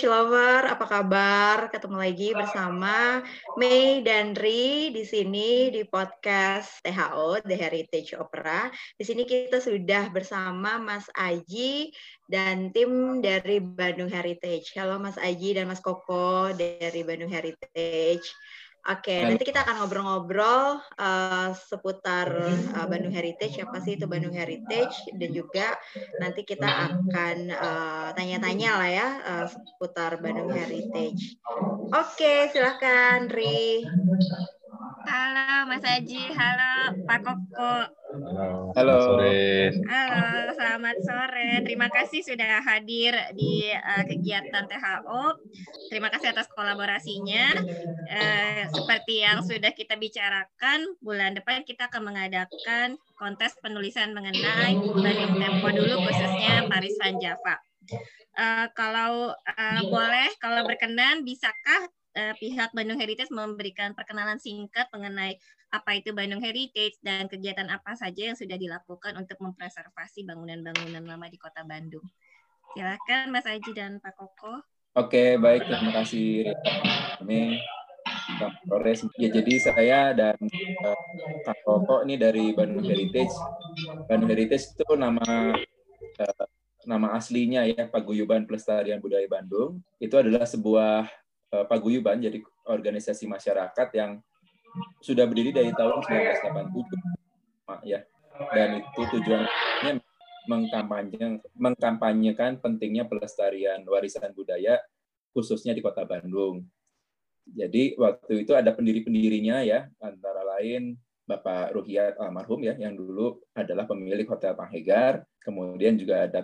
Heritage Lover, apa kabar? Ketemu lagi bersama Mei dan Ri di sini di podcast THO, The Heritage Opera. Di sini kita sudah bersama Mas Aji dan tim dari Bandung Heritage. Halo Mas Aji dan Mas Koko dari Bandung Heritage. Oke, okay, nanti kita akan ngobrol-ngobrol uh, seputar uh, Bandung Heritage, apa sih itu Bandung Heritage, dan juga nanti kita akan uh, tanya-tanya lah ya uh, seputar Bandung Heritage. Oke, okay, silahkan Ri. Halo Mas Aji, halo Pak Koko. Halo. Halo. Sore. Halo, selamat sore. Terima kasih sudah hadir di uh, kegiatan THO. Terima kasih atas kolaborasinya. Uh, seperti yang sudah kita bicarakan, bulan depan kita akan mengadakan kontes penulisan mengenai Bandung Tempo dulu khususnya Paris Van Java. Uh, kalau uh, boleh, kalau berkenan, bisakah uh, pihak Bandung Heritage memberikan perkenalan singkat mengenai apa itu Bandung Heritage dan kegiatan apa saja yang sudah dilakukan untuk mempreservasi bangunan-bangunan lama di Kota Bandung. Silakan Mas Aji dan Pak Koko. Oke, baik terima kasih Kami Flores. Ya jadi saya dan uh, Kak Koko ini dari Bandung Heritage. Bandung Heritage itu nama uh, nama aslinya ya Paguyuban Pelestarian Budaya Bandung. Itu adalah sebuah uh, paguyuban jadi organisasi masyarakat yang sudah berdiri dari tahun 1987 ya dan itu tujuannya mengkampanye mengkampanyekan pentingnya pelestarian warisan budaya khususnya di Kota Bandung. Jadi waktu itu ada pendiri-pendirinya ya antara lain Bapak Ruhiat almarhum ya yang dulu adalah pemilik Hotel Panghegar, kemudian juga ada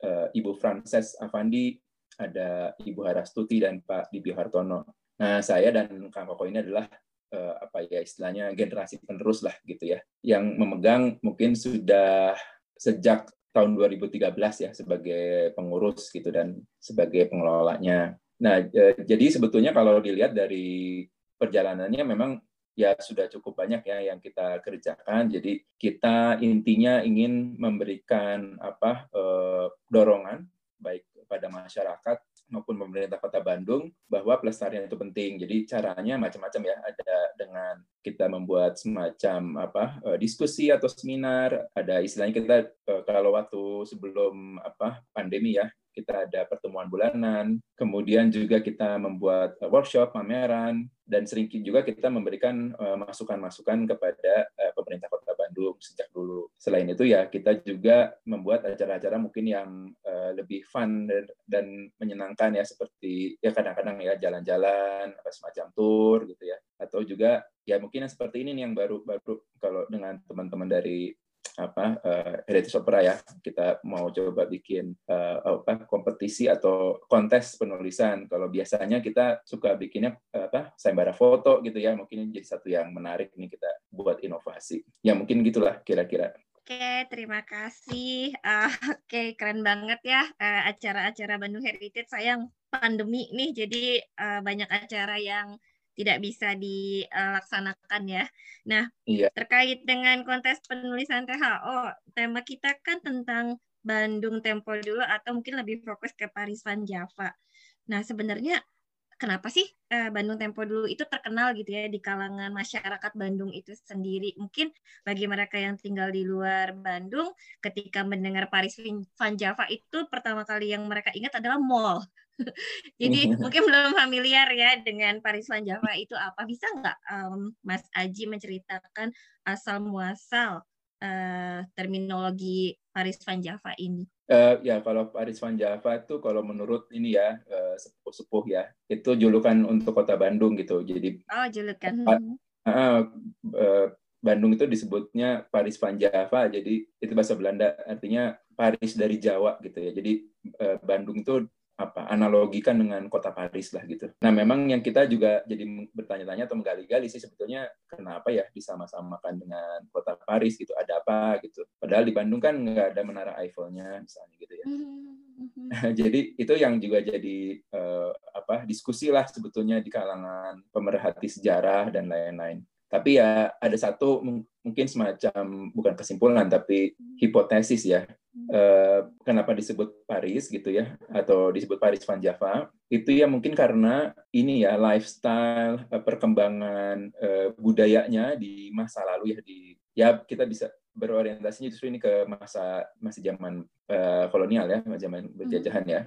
uh, Ibu Frances Avandi ada Ibu Harastuti dan Pak Dibio Hartono. Nah, saya dan Kang Koko ini adalah uh, apa ya istilahnya generasi penerus lah gitu ya, yang memegang mungkin sudah sejak tahun 2013 ya sebagai pengurus gitu dan sebagai pengelolanya. Nah, uh, jadi sebetulnya kalau dilihat dari perjalanannya memang ya sudah cukup banyak ya yang kita kerjakan. Jadi kita intinya ingin memberikan apa uh, dorongan baik kepada masyarakat maupun pemerintah Kota Bandung bahwa pelestarian itu penting. Jadi caranya macam-macam ya. Ada dengan kita membuat semacam apa eh, diskusi atau seminar. Ada istilahnya kita eh, kalau waktu sebelum apa pandemi ya kita ada pertemuan bulanan, kemudian juga kita membuat uh, workshop, pameran, dan sering juga kita memberikan masukan-masukan kepada pemerintah Kota Sejak dulu. Selain itu ya kita juga membuat acara-acara mungkin yang lebih fun dan, menyenangkan ya seperti ya kadang-kadang ya jalan-jalan apa semacam tour gitu ya atau juga ya mungkin yang seperti ini nih yang baru baru kalau dengan teman-teman dari apa uh, opera ya. Kita mau coba bikin uh, apa kompetisi atau kontes penulisan. Kalau biasanya kita suka bikinnya apa sayembara foto gitu ya. Mungkin jadi satu yang menarik nih kita buat inovasi. Ya mungkin gitulah kira-kira. Oke, terima kasih. Uh, Oke, okay, keren banget ya acara-acara uh, Bandung Heritage. Sayang pandemi nih, jadi uh, banyak acara yang tidak bisa dilaksanakan ya. Nah, iya. terkait dengan kontes penulisan THO, tema kita kan tentang Bandung Tempo dulu atau mungkin lebih fokus ke Paris Van Java. Nah, sebenarnya kenapa sih eh, Bandung Tempo dulu itu terkenal gitu ya di kalangan masyarakat Bandung itu sendiri. Mungkin bagi mereka yang tinggal di luar Bandung, ketika mendengar Paris Van Java itu pertama kali yang mereka ingat adalah mall. Jadi mungkin belum familiar ya dengan Paris Van Java itu apa. Bisa nggak um, Mas Aji menceritakan asal muasal uh, terminologi Paris Van Java ini? Uh, ya kalau Paris Van Java itu kalau menurut ini ya uh, sepuh-sepuh ya itu julukan untuk kota Bandung gitu. Jadi oh julukan. Uh, uh, uh, Bandung itu disebutnya Paris Van Java, jadi itu bahasa Belanda artinya Paris dari Jawa gitu ya. Jadi Bandung itu apa analogikan dengan kota Paris lah gitu. Nah memang yang kita juga jadi bertanya-tanya atau menggali-gali sih sebetulnya kenapa ya disama-samakan dengan kota Paris gitu ada apa gitu. Padahal di Bandung kan nggak ada menara Eiffelnya misalnya gitu ya. Mm-hmm. jadi itu yang juga jadi uh, apa diskusi lah sebetulnya di kalangan pemerhati sejarah dan lain-lain. Tapi ya ada satu mungkin semacam bukan kesimpulan tapi hipotesis ya. Hmm. Eh, kenapa disebut Paris gitu ya atau disebut Paris Van Java? Itu ya mungkin karena ini ya lifestyle eh, perkembangan uh, budayanya di masa lalu ya di ya kita bisa berorientasinya justru ini ke masa masih zaman kolonial ya zaman penjajahan ya.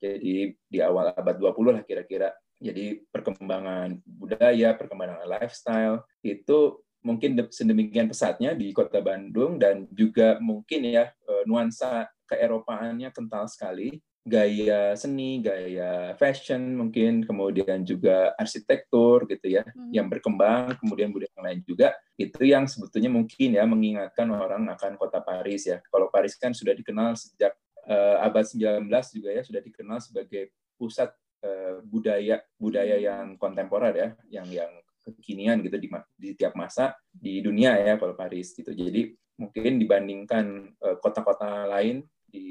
Jadi di awal abad 20 lah kira-kira. Jadi perkembangan budaya perkembangan lifestyle itu mungkin sedemikian pesatnya di kota Bandung dan juga mungkin ya nuansa keeropaannya kental sekali gaya seni, gaya fashion mungkin, kemudian juga arsitektur gitu ya, hmm. yang berkembang, kemudian budaya yang lain juga, itu yang sebetulnya mungkin ya mengingatkan orang akan kota Paris ya. Kalau Paris kan sudah dikenal sejak uh, abad 19 juga ya, sudah dikenal sebagai pusat uh, budaya budaya yang kontemporer ya, yang yang kekinian gitu di, di tiap masa di dunia ya kalau Paris gitu. Jadi mungkin dibandingkan eh, kota-kota lain di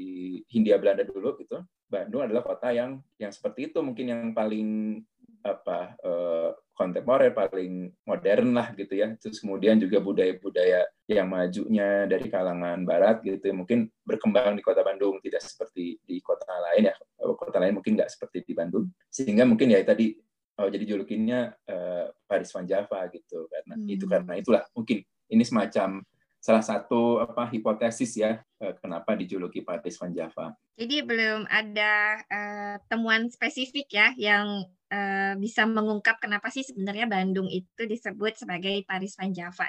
Hindia Belanda dulu gitu Bandung adalah kota yang yang seperti itu mungkin yang paling apa uh, kontemporer paling modern lah gitu ya terus kemudian juga budaya-budaya yang majunya dari kalangan barat gitu ya. mungkin berkembang di kota Bandung tidak seperti di kota lain ya kota lain mungkin nggak seperti di Bandung sehingga mungkin ya tadi oh, jadi julukinnya uh, Paris Van Java gitu karena hmm. itu karena itulah mungkin ini semacam salah satu apa hipotesis ya eh, kenapa dijuluki Paris Van Java. Jadi belum ada uh, temuan spesifik ya yang uh, bisa mengungkap kenapa sih sebenarnya Bandung itu disebut sebagai Paris Van Java.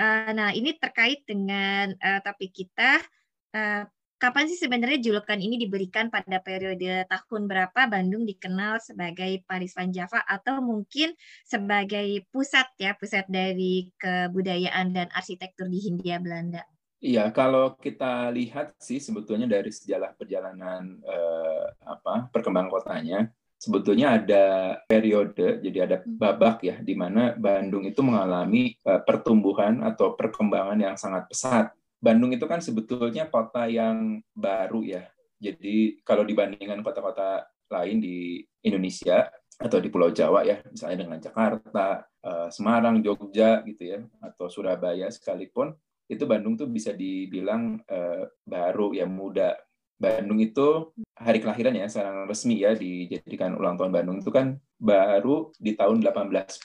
Uh, nah ini terkait dengan uh, topik kita uh, kapan sih sebenarnya julukan ini diberikan pada periode tahun berapa Bandung dikenal sebagai Paris Van Java atau mungkin sebagai pusat ya pusat dari kebudayaan dan arsitektur di Hindia Belanda? Iya, kalau kita lihat sih sebetulnya dari sejarah perjalanan eh, apa perkembangan kotanya, sebetulnya ada periode, jadi ada hmm. babak ya, di mana Bandung itu mengalami eh, pertumbuhan atau perkembangan yang sangat pesat Bandung itu kan sebetulnya kota yang baru ya. Jadi kalau dibandingkan kota-kota lain di Indonesia atau di Pulau Jawa ya, misalnya dengan Jakarta, eh, Semarang, Jogja gitu ya, atau Surabaya sekalipun, itu Bandung tuh bisa dibilang eh, baru ya muda. Bandung itu hari kelahiran ya, sekarang resmi ya dijadikan ulang tahun Bandung itu kan baru di tahun 1810.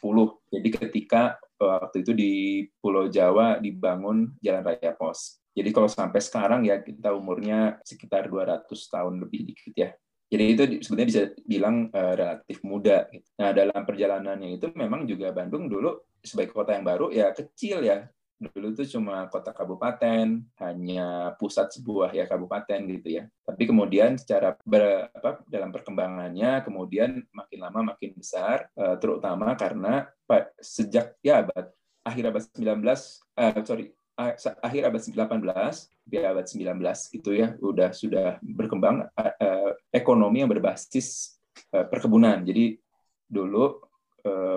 Jadi ketika waktu itu di Pulau Jawa dibangun Jalan Raya Pos. Jadi kalau sampai sekarang ya kita umurnya sekitar 200 tahun lebih dikit ya. Jadi itu sebenarnya bisa bilang uh, relatif muda. Gitu. Nah dalam perjalanannya itu memang juga Bandung dulu sebagai kota yang baru ya kecil ya dulu itu cuma kota kabupaten, hanya pusat sebuah ya kabupaten gitu ya. Tapi kemudian secara ber, apa, dalam perkembangannya kemudian makin lama makin besar, uh, terutama karena sejak ya abad akhir abad 19, uh, eh, sorry akhir abad 18 di abad 19 gitu ya udah sudah berkembang uh, ekonomi yang berbasis uh, perkebunan. Jadi dulu Eh,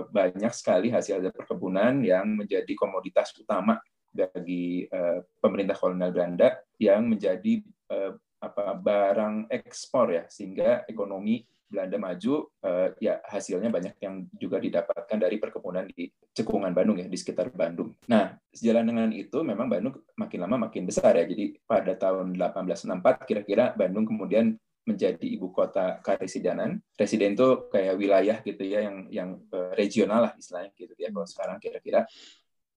banyak sekali hasil hasil perkebunan yang menjadi komoditas utama bagi uh, pemerintah kolonial Belanda yang menjadi uh, apa barang ekspor ya sehingga ekonomi Belanda maju ya hasilnya banyak yang juga didapatkan dari perkebunan di cekungan Bandung ya di sekitar Bandung. Nah, sejalan dengan itu memang Bandung makin lama makin besar ya. Jadi pada tahun 1864 kira-kira Bandung kemudian menjadi ibu kota karesidenan. Residen itu kayak wilayah gitu ya yang yang uh, regional lah istilahnya gitu ya kalau sekarang kira-kira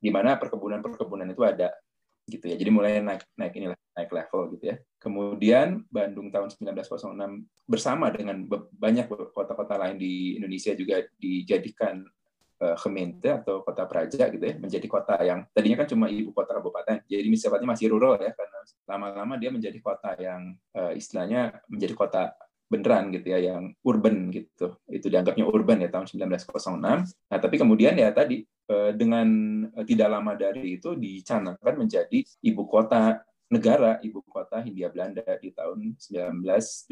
di mana perkebunan-perkebunan itu ada gitu ya. Jadi mulai naik naik inilah naik level gitu ya. Kemudian Bandung tahun 1906 bersama dengan banyak kota-kota lain di Indonesia juga dijadikan uh, Gemeente atau kota praja gitu ya menjadi kota yang tadinya kan cuma ibu kota kabupaten jadi misalnya masih rural ya karena lama-lama dia menjadi kota yang uh, istilahnya menjadi kota beneran gitu ya yang urban gitu itu dianggapnya urban ya tahun 1906 nah tapi kemudian ya tadi uh, dengan tidak lama dari itu dicanangkan menjadi ibu kota negara ibu kota Hindia Belanda di tahun 1917.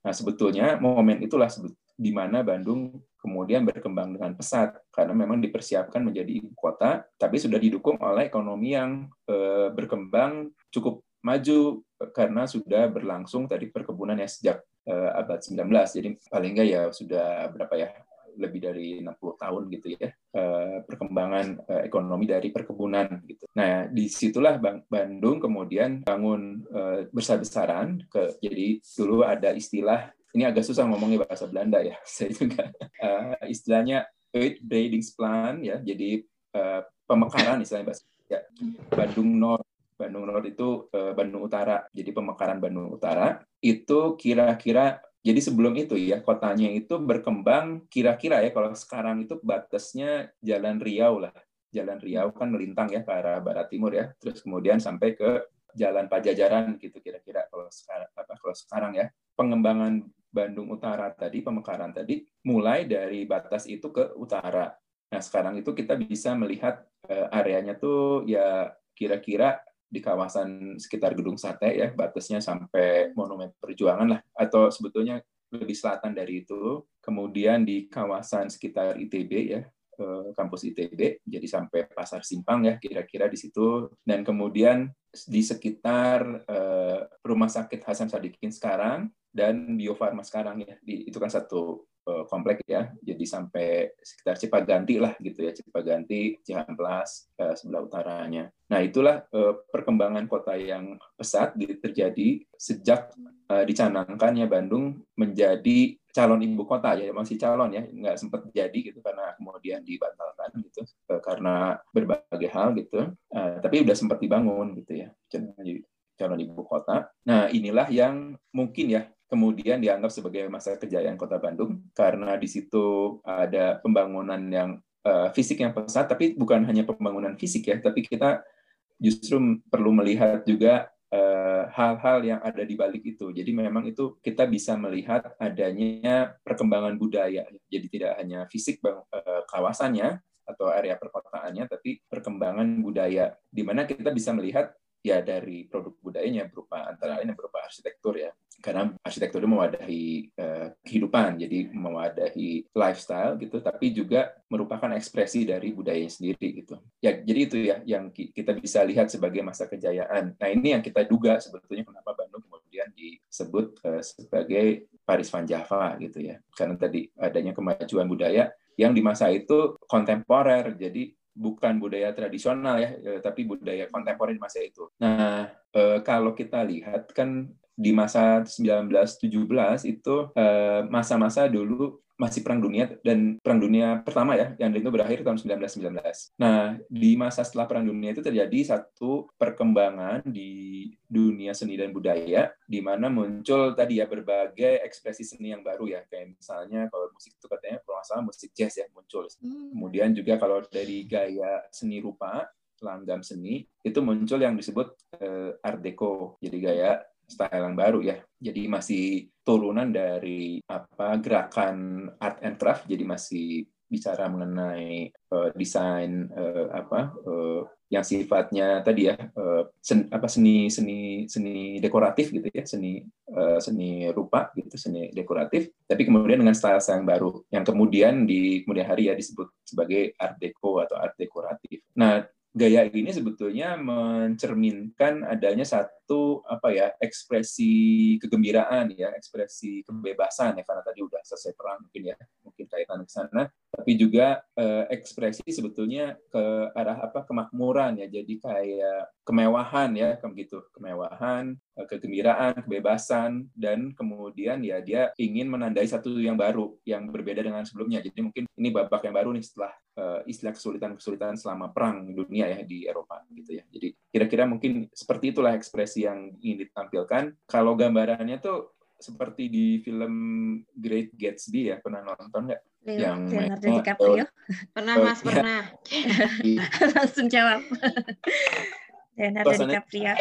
Nah, sebetulnya momen itulah di mana Bandung kemudian berkembang dengan pesat karena memang dipersiapkan menjadi ibu kota, tapi sudah didukung oleh ekonomi yang eh, berkembang cukup maju karena sudah berlangsung tadi perkebunan ya sejak eh, abad 19. Jadi paling enggak ya sudah berapa ya lebih dari 60 tahun gitu ya eh, perkembangan ekonomi dari perkebunan gitu. Nah di situlah Bandung kemudian bangun besar-besaran ke jadi dulu ada istilah ini agak susah ngomongnya bahasa Belanda ya. Saya juga uh, istilahnya Uitbreidingsplan ya. Jadi uh, pemekaran istilahnya bahasa ya. Bandung Nord Bandung Nord itu uh, Bandung Utara. Jadi pemekaran Bandung Utara itu kira-kira jadi sebelum itu ya kotanya itu berkembang kira-kira ya kalau sekarang itu batasnya Jalan Riau lah. Jalan Riau kan melintang ya ke arah barat timur ya. Terus kemudian sampai ke Jalan Pajajaran gitu kira-kira kalau sekarang apa kalau sekarang ya. Pengembangan Bandung Utara tadi, pemekaran tadi, mulai dari batas itu ke utara. Nah, sekarang itu kita bisa melihat uh, areanya tuh ya kira-kira di kawasan sekitar Gedung Sate ya, batasnya sampai Monumen Perjuangan lah, atau sebetulnya lebih selatan dari itu. Kemudian di kawasan sekitar ITB ya, eh, kampus ITB, jadi sampai Pasar Simpang ya, kira-kira di situ. Dan kemudian di sekitar eh, Rumah Sakit Hasan Sadikin sekarang, dan Bio Farma sekarang ya. Itu kan satu uh, komplek ya. Jadi sampai sekitar Cipaganti lah gitu ya. Cipaganti, Cihamplas, uh, sebelah utaranya. Nah, itulah perkembangan kota yang pesat terjadi sejak uh, dicanangkan ya Bandung menjadi calon ibu kota ya masih calon ya nggak sempat jadi gitu karena kemudian dibatalkan gitu karena berbagai hal gitu uh, tapi udah sempat dibangun gitu ya calon ibu kota. Nah, inilah yang mungkin ya kemudian dianggap sebagai masa kejayaan Kota Bandung karena di situ ada pembangunan yang uh, fisik yang pesat, tapi bukan hanya pembangunan fisik ya, tapi kita justru perlu melihat juga hal-hal uh, yang ada di balik itu. Jadi memang itu kita bisa melihat adanya perkembangan budaya. Jadi tidak hanya fisik uh, kawasannya atau area perkotaannya, tapi perkembangan budaya. Di mana kita bisa melihat ya dari produk budayanya berupa antara lain berupa arsitektur ya. Karena arsitektur itu mewadahi uh, kehidupan jadi mewadahi lifestyle gitu tapi juga merupakan ekspresi dari budaya sendiri gitu. Ya jadi itu ya yang kita bisa lihat sebagai masa kejayaan. Nah ini yang kita duga sebetulnya kenapa Bandung kemudian disebut uh, sebagai Paris Van Java gitu ya. Karena tadi adanya kemajuan budaya yang di masa itu kontemporer jadi bukan budaya tradisional ya, eh, tapi budaya kontemporer di masa itu. Nah, eh, kalau kita lihat kan di masa 1917 itu eh, masa-masa dulu masih perang dunia dan perang dunia pertama ya yang itu berakhir tahun 1919. Nah, di masa setelah perang dunia itu terjadi satu perkembangan di dunia seni dan budaya di mana muncul tadi ya berbagai ekspresi seni yang baru ya kayak misalnya kalau musik itu katanya kalau nggak salah musik jazz ya muncul. Hmm. Kemudian juga kalau dari gaya seni rupa langgam seni itu muncul yang disebut uh, Art Deco. Jadi gaya style yang baru ya. Jadi masih turunan dari apa gerakan art and craft. Jadi masih bicara mengenai uh, desain uh, apa uh, yang sifatnya tadi ya uh, sen, apa seni seni seni dekoratif gitu ya seni uh, seni rupa gitu seni dekoratif tapi kemudian dengan style yang baru yang kemudian di kemudian hari ya disebut sebagai art deco atau art dekoratif. Nah gaya ini sebetulnya mencerminkan adanya satu apa ya ekspresi kegembiraan ya ekspresi kebebasan ya karena tadi udah selesai perang mungkin ya mungkin kaitan ke sana tapi juga eh, ekspresi sebetulnya ke arah apa kemakmuran ya jadi kayak kemewahan ya begitu kemewahan eh, kegembiraan kebebasan dan kemudian ya dia ingin menandai satu yang baru yang berbeda dengan sebelumnya jadi mungkin ini babak yang baru nih setelah uh, istilah kesulitan-kesulitan selama perang dunia ya di Eropa gitu ya. Jadi kira-kira mungkin seperti itulah ekspresi yang ingin ditampilkan. Kalau gambarannya tuh seperti di film Great Gatsby ya pernah nonton nggak? Yang Leonardo DiCaprio. pernah Mas, ya. pernah. Langsung jawab. Leonardo DiCaprio.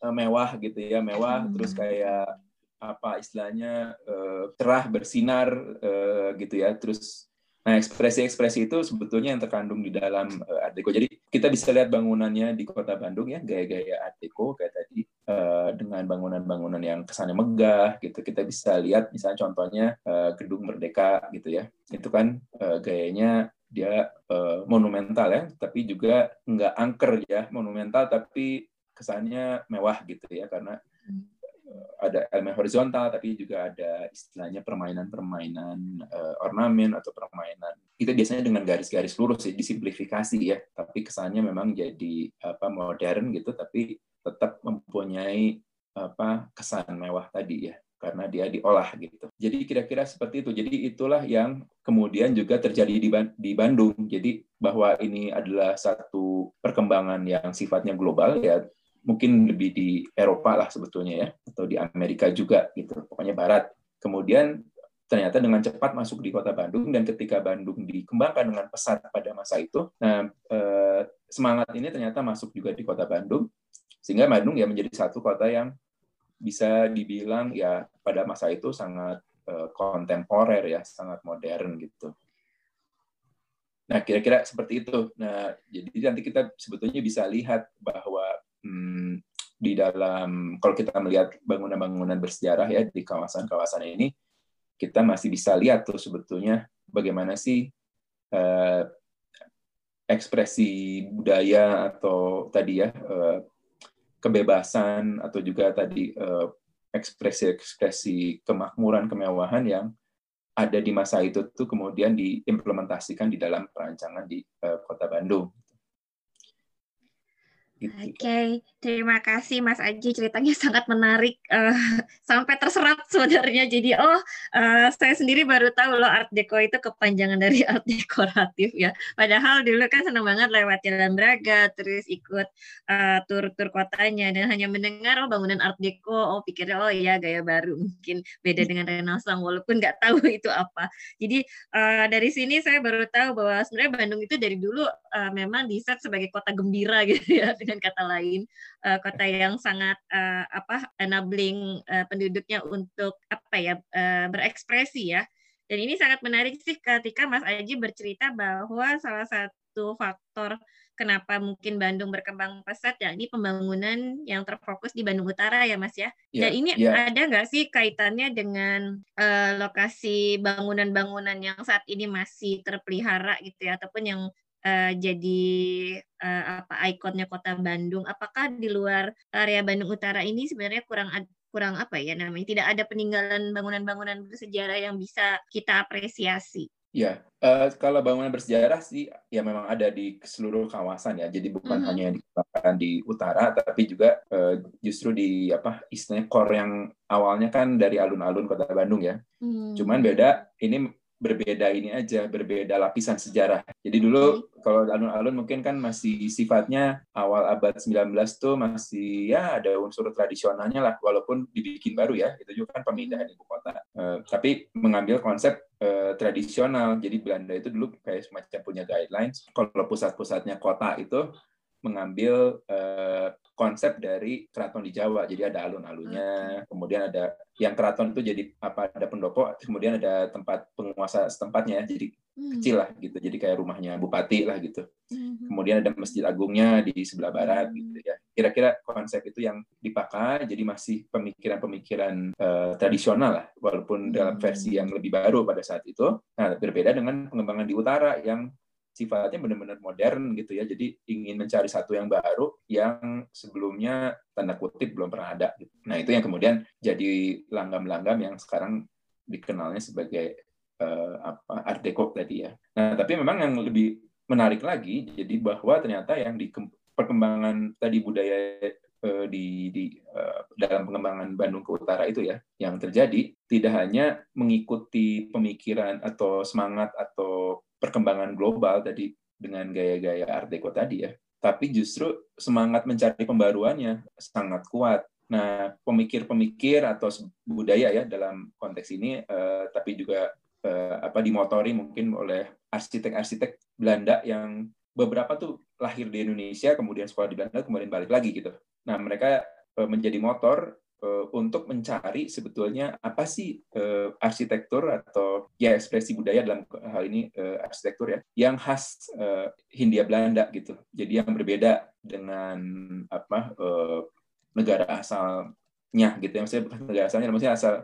Eh, mewah gitu ya, mewah hmm. terus kayak apa istilahnya uh, cerah bersinar uh, gitu ya terus Nah, ekspresi-ekspresi itu sebetulnya yang terkandung di dalam uh, Art Deco. Jadi kita bisa lihat bangunannya di kota Bandung ya, gaya-gaya Art Deco kayak tadi uh, dengan bangunan-bangunan yang kesannya megah gitu. Kita bisa lihat misalnya contohnya uh, Gedung Merdeka gitu ya. Itu kan uh, gayanya dia monumental ya, tapi juga nggak angker ya, monumental tapi kesannya mewah gitu ya karena ada elemen horizontal tapi juga ada istilahnya permainan-permainan ornamen atau permainan itu biasanya dengan garis-garis lurus sih disimplifikasi ya tapi kesannya memang jadi apa modern gitu tapi tetap mempunyai apa kesan mewah tadi ya karena dia diolah gitu. Jadi kira-kira seperti itu. Jadi itulah yang kemudian juga terjadi di, di Bandung. Jadi bahwa ini adalah satu perkembangan yang sifatnya global ya mungkin lebih di Eropa lah sebetulnya ya atau di Amerika juga gitu pokoknya Barat kemudian ternyata dengan cepat masuk di kota Bandung dan ketika Bandung dikembangkan dengan pesat pada masa itu nah eh, semangat ini ternyata masuk juga di kota Bandung sehingga Bandung ya menjadi satu kota yang bisa dibilang ya pada masa itu sangat uh, kontemporer ya, sangat modern gitu. Nah, kira-kira seperti itu. Nah, jadi nanti kita sebetulnya bisa lihat bahwa hmm, di dalam kalau kita melihat bangunan-bangunan bersejarah ya di kawasan-kawasan ini, kita masih bisa lihat tuh sebetulnya bagaimana sih uh, ekspresi budaya atau tadi ya uh, kebebasan atau juga tadi eh, ekspresi-ekspresi kemakmuran kemewahan yang ada di masa itu tuh kemudian diimplementasikan di dalam perancangan di eh, Kota Bandung. Gitu. Oke, okay. terima kasih Mas Aji ceritanya sangat menarik uh, sampai terserat sebenarnya. Jadi oh uh, saya sendiri baru tahu loh Art Deco itu kepanjangan dari art dekoratif ya. Padahal dulu kan senang banget lewat Jalan Braga, terus ikut uh, tur-tur kotanya dan hanya mendengar oh bangunan Art Deco, oh pikirnya oh iya gaya baru mungkin beda dengan Renaissance walaupun nggak tahu itu apa. Jadi uh, dari sini saya baru tahu bahwa sebenarnya Bandung itu dari dulu uh, memang diset sebagai kota gembira gitu ya dengan kata lain uh, kota yang sangat uh, apa enabling uh, penduduknya untuk apa ya uh, berekspresi ya dan ini sangat menarik sih ketika Mas Aji bercerita bahwa salah satu faktor kenapa mungkin Bandung berkembang pesat ya ini pembangunan yang terfokus di Bandung Utara ya Mas ya. ya Dan ini ya. ada nggak sih kaitannya dengan uh, lokasi bangunan-bangunan yang saat ini masih terpelihara gitu ya ataupun yang uh, jadi uh, apa ikonnya kota Bandung. Apakah di luar area Bandung Utara ini sebenarnya kurang kurang apa ya namanya tidak ada peninggalan bangunan-bangunan bersejarah yang bisa kita apresiasi? Ya, uh, kalau bangunan bersejarah sih ya memang ada di seluruh kawasan ya. Jadi bukan mm -hmm. hanya dikembangkan di utara, tapi juga uh, justru di apa istilahnya core yang awalnya kan dari alun-alun kota Bandung ya. Mm. Cuman beda ini berbeda ini aja, berbeda lapisan sejarah. Jadi dulu kalau alun-alun mungkin kan masih sifatnya awal abad 19 tuh masih ya ada unsur tradisionalnya lah, walaupun dibikin baru ya, itu juga kan pemindahan ibu kota. Uh, tapi mengambil konsep uh, tradisional, jadi Belanda itu dulu kayak semacam punya guidelines, kalau pusat-pusatnya kota itu mengambil uh, konsep dari keraton di Jawa. Jadi ada alun-alunnya, kemudian ada yang keraton itu jadi apa ada pendopo, kemudian ada tempat penguasa setempatnya, jadi hmm. kecil lah gitu. Jadi kayak rumahnya bupati lah gitu. Hmm. Kemudian ada masjid agungnya di sebelah barat hmm. gitu ya. Kira-kira konsep itu yang dipakai, jadi masih pemikiran-pemikiran uh, tradisional lah, walaupun dalam versi yang lebih baru pada saat itu. Nah berbeda dengan pengembangan di utara yang sifatnya benar-benar modern gitu ya. Jadi ingin mencari satu yang baru yang sebelumnya tanda kutip belum pernah ada. Gitu. Nah itu yang kemudian jadi langgam-langgam yang sekarang dikenalnya sebagai uh, apa Art Deco tadi ya. Nah tapi memang yang lebih menarik lagi jadi bahwa ternyata yang di perkembangan tadi budaya uh, di, di uh, dalam pengembangan Bandung ke utara itu ya yang terjadi tidak hanya mengikuti pemikiran atau semangat atau perkembangan global tadi dengan gaya-gaya Art Deco tadi ya, tapi justru semangat mencari pembaruannya sangat kuat. Nah, pemikir-pemikir atau budaya ya dalam konteks ini, eh, tapi juga eh, apa dimotori mungkin oleh arsitek-arsitek Belanda yang beberapa tuh lahir di Indonesia, kemudian sekolah di Belanda, kemudian balik lagi gitu. Nah, mereka eh, menjadi motor untuk mencari sebetulnya apa sih uh, arsitektur atau ya ekspresi budaya dalam hal ini uh, arsitektur ya yang khas uh, Hindia Belanda gitu. Jadi yang berbeda dengan apa uh, negara asalnya gitu ya. Maksudnya negara asalnya maksudnya asal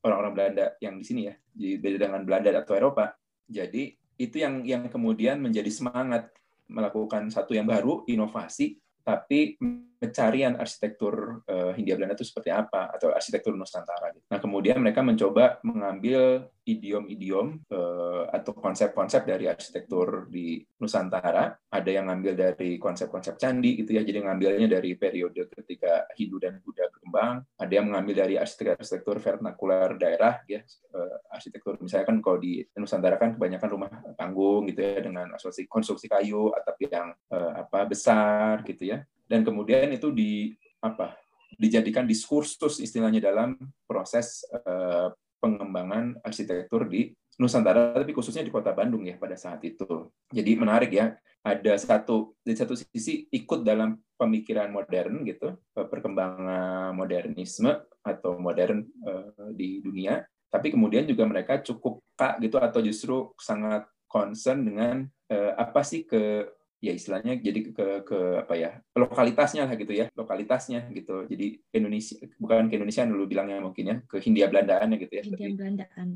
orang-orang Belanda yang di sini ya. Jadi beda dengan Belanda atau Eropa. Jadi itu yang yang kemudian menjadi semangat melakukan satu yang baru, inovasi tapi pencarian arsitektur uh, Hindia Belanda itu seperti apa atau arsitektur Nusantara. Gitu. Nah kemudian mereka mencoba mengambil idiom-idiom uh, atau konsep-konsep dari arsitektur di Nusantara. Ada yang ngambil dari konsep-konsep candi gitu ya, jadi ngambilnya dari periode ketika Hindu dan Buddha berkembang. Ada yang mengambil dari arsitektur-arsitektur vernakular daerah, ya arsitektur misalnya kan kalau di Nusantara kan kebanyakan rumah panggung gitu ya dengan asosiasi konstruksi kayu atau yang apa besar gitu ya. Dan kemudian itu di apa dijadikan diskursus istilahnya dalam proses pengembangan arsitektur di Nusantara, tapi khususnya di kota Bandung ya pada saat itu. Jadi menarik ya, ada satu di satu sisi ikut dalam pemikiran modern gitu, perkembangan modernisme atau modern uh, di dunia, tapi kemudian juga mereka cukup kak gitu atau justru sangat concern dengan uh, apa sih ke ya istilahnya jadi ke ke apa ya lokalitasnya lah gitu ya lokalitasnya gitu. Jadi Indonesia bukan ke Indonesia dulu bilangnya mungkin ya ke Hindia Belandaan ya gitu ya Hindia Belandaan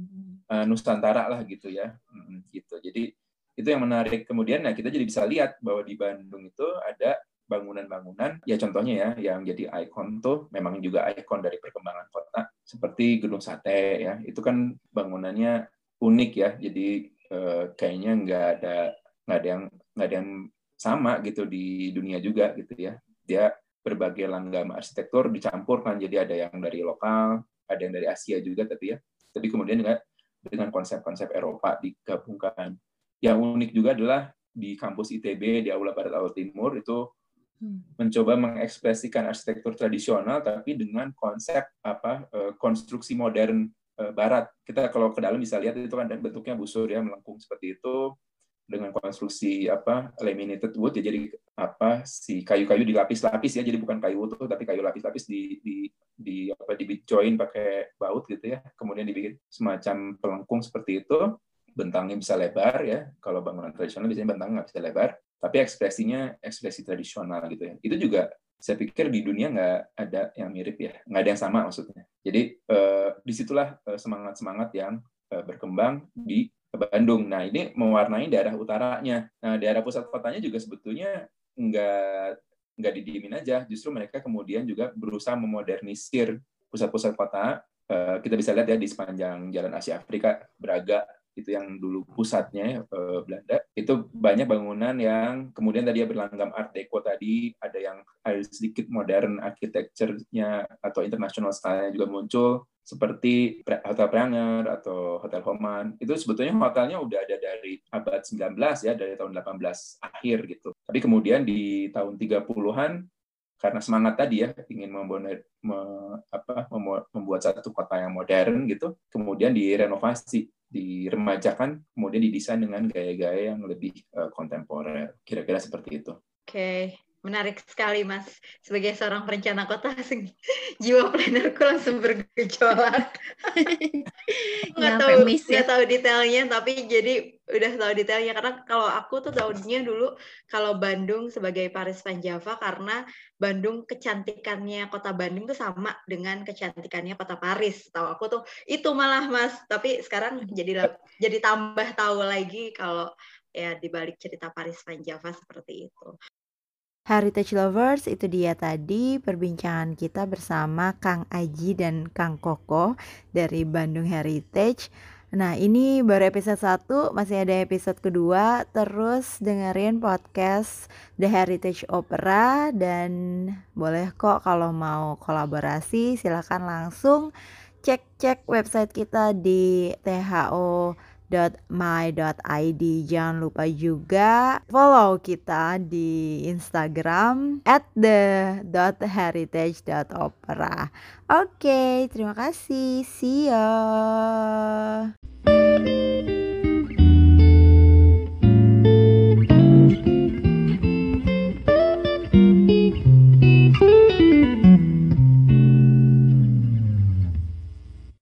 uh, Nusantara lah gitu ya hmm, gitu. Jadi itu yang menarik. Kemudian nah kita jadi bisa lihat bahwa di Bandung itu ada bangunan-bangunan ya contohnya ya yang jadi ikon tuh memang juga ikon dari perkembangan kota seperti Gedung Sate ya. Itu kan bangunannya unik ya jadi eh, kayaknya nggak ada nggak ada yang nggak ada yang sama gitu di dunia juga gitu ya. Dia berbagai langgam arsitektur dicampurkan jadi ada yang dari lokal ada yang dari Asia juga tapi ya. Tapi kemudian juga dengan konsep-konsep Eropa digabungkan. Yang unik juga adalah di kampus ITB di Aula Barat Aula Timur itu hmm. mencoba mengekspresikan arsitektur tradisional tapi dengan konsep apa eh, konstruksi modern eh, barat. Kita kalau ke dalam bisa lihat itu kan bentuknya busur ya melengkung seperti itu dengan konstruksi apa laminated wood ya jadi apa si kayu-kayu dilapis-lapis ya jadi bukan kayu utuh tapi kayu lapis-lapis di di di apa di join pakai baut gitu ya. Kemudian dibikin semacam pelengkung seperti itu. Bentangnya bisa lebar ya. Kalau bangunan tradisional biasanya bentangnya nggak bisa lebar tapi ekspresinya ekspresi tradisional gitu ya. Itu juga saya pikir di dunia nggak ada yang mirip ya. Nggak ada yang sama maksudnya. Jadi eh, di situlah eh, semangat semangat yang eh, berkembang di Bandung. Nah, ini mewarnai daerah utaranya. Nah, daerah pusat kotanya juga sebetulnya nggak nggak didiemin aja. Justru mereka kemudian juga berusaha memodernisir pusat-pusat kota. Eh, kita bisa lihat ya di sepanjang Jalan Asia Afrika, Braga, itu yang dulu pusatnya eh, Belanda itu banyak bangunan yang kemudian tadi ya berlanggam Art Deco tadi ada yang ada sedikit modern architecture-nya atau international style juga muncul seperti Hotel Pranger atau Hotel Homan. Itu sebetulnya hotelnya udah ada dari abad 19 ya dari tahun 18 akhir gitu. Tapi kemudian di tahun 30-an karena semangat tadi ya ingin membuat, me, apa, membuat satu kota yang modern gitu kemudian direnovasi diremajakan kemudian didesain dengan gaya-gaya yang lebih uh, kontemporer. Kira-kira seperti itu. Oke, okay menarik sekali mas. Sebagai seorang perencana kota jiwa plannerku langsung bergejolak. Nggak tahu ya. nggak tahu detailnya tapi jadi udah tahu detailnya. Karena kalau aku tuh tahunya dulu kalau Bandung sebagai Paris Van Java karena Bandung kecantikannya kota Bandung tuh sama dengan kecantikannya kota Paris. Tahu aku tuh itu malah mas. Tapi sekarang jadi jadi tambah tahu lagi kalau ya dibalik cerita Paris Van Java seperti itu Heritage Lovers itu dia tadi perbincangan kita bersama Kang Aji dan Kang Koko dari Bandung Heritage. Nah ini baru episode 1, masih ada episode kedua Terus dengerin podcast The Heritage Opera Dan boleh kok kalau mau kolaborasi silahkan langsung cek-cek website kita di THO www.my.id Jangan lupa juga follow kita di Instagram at the.heritage.opera Oke, okay, terima kasih. See you.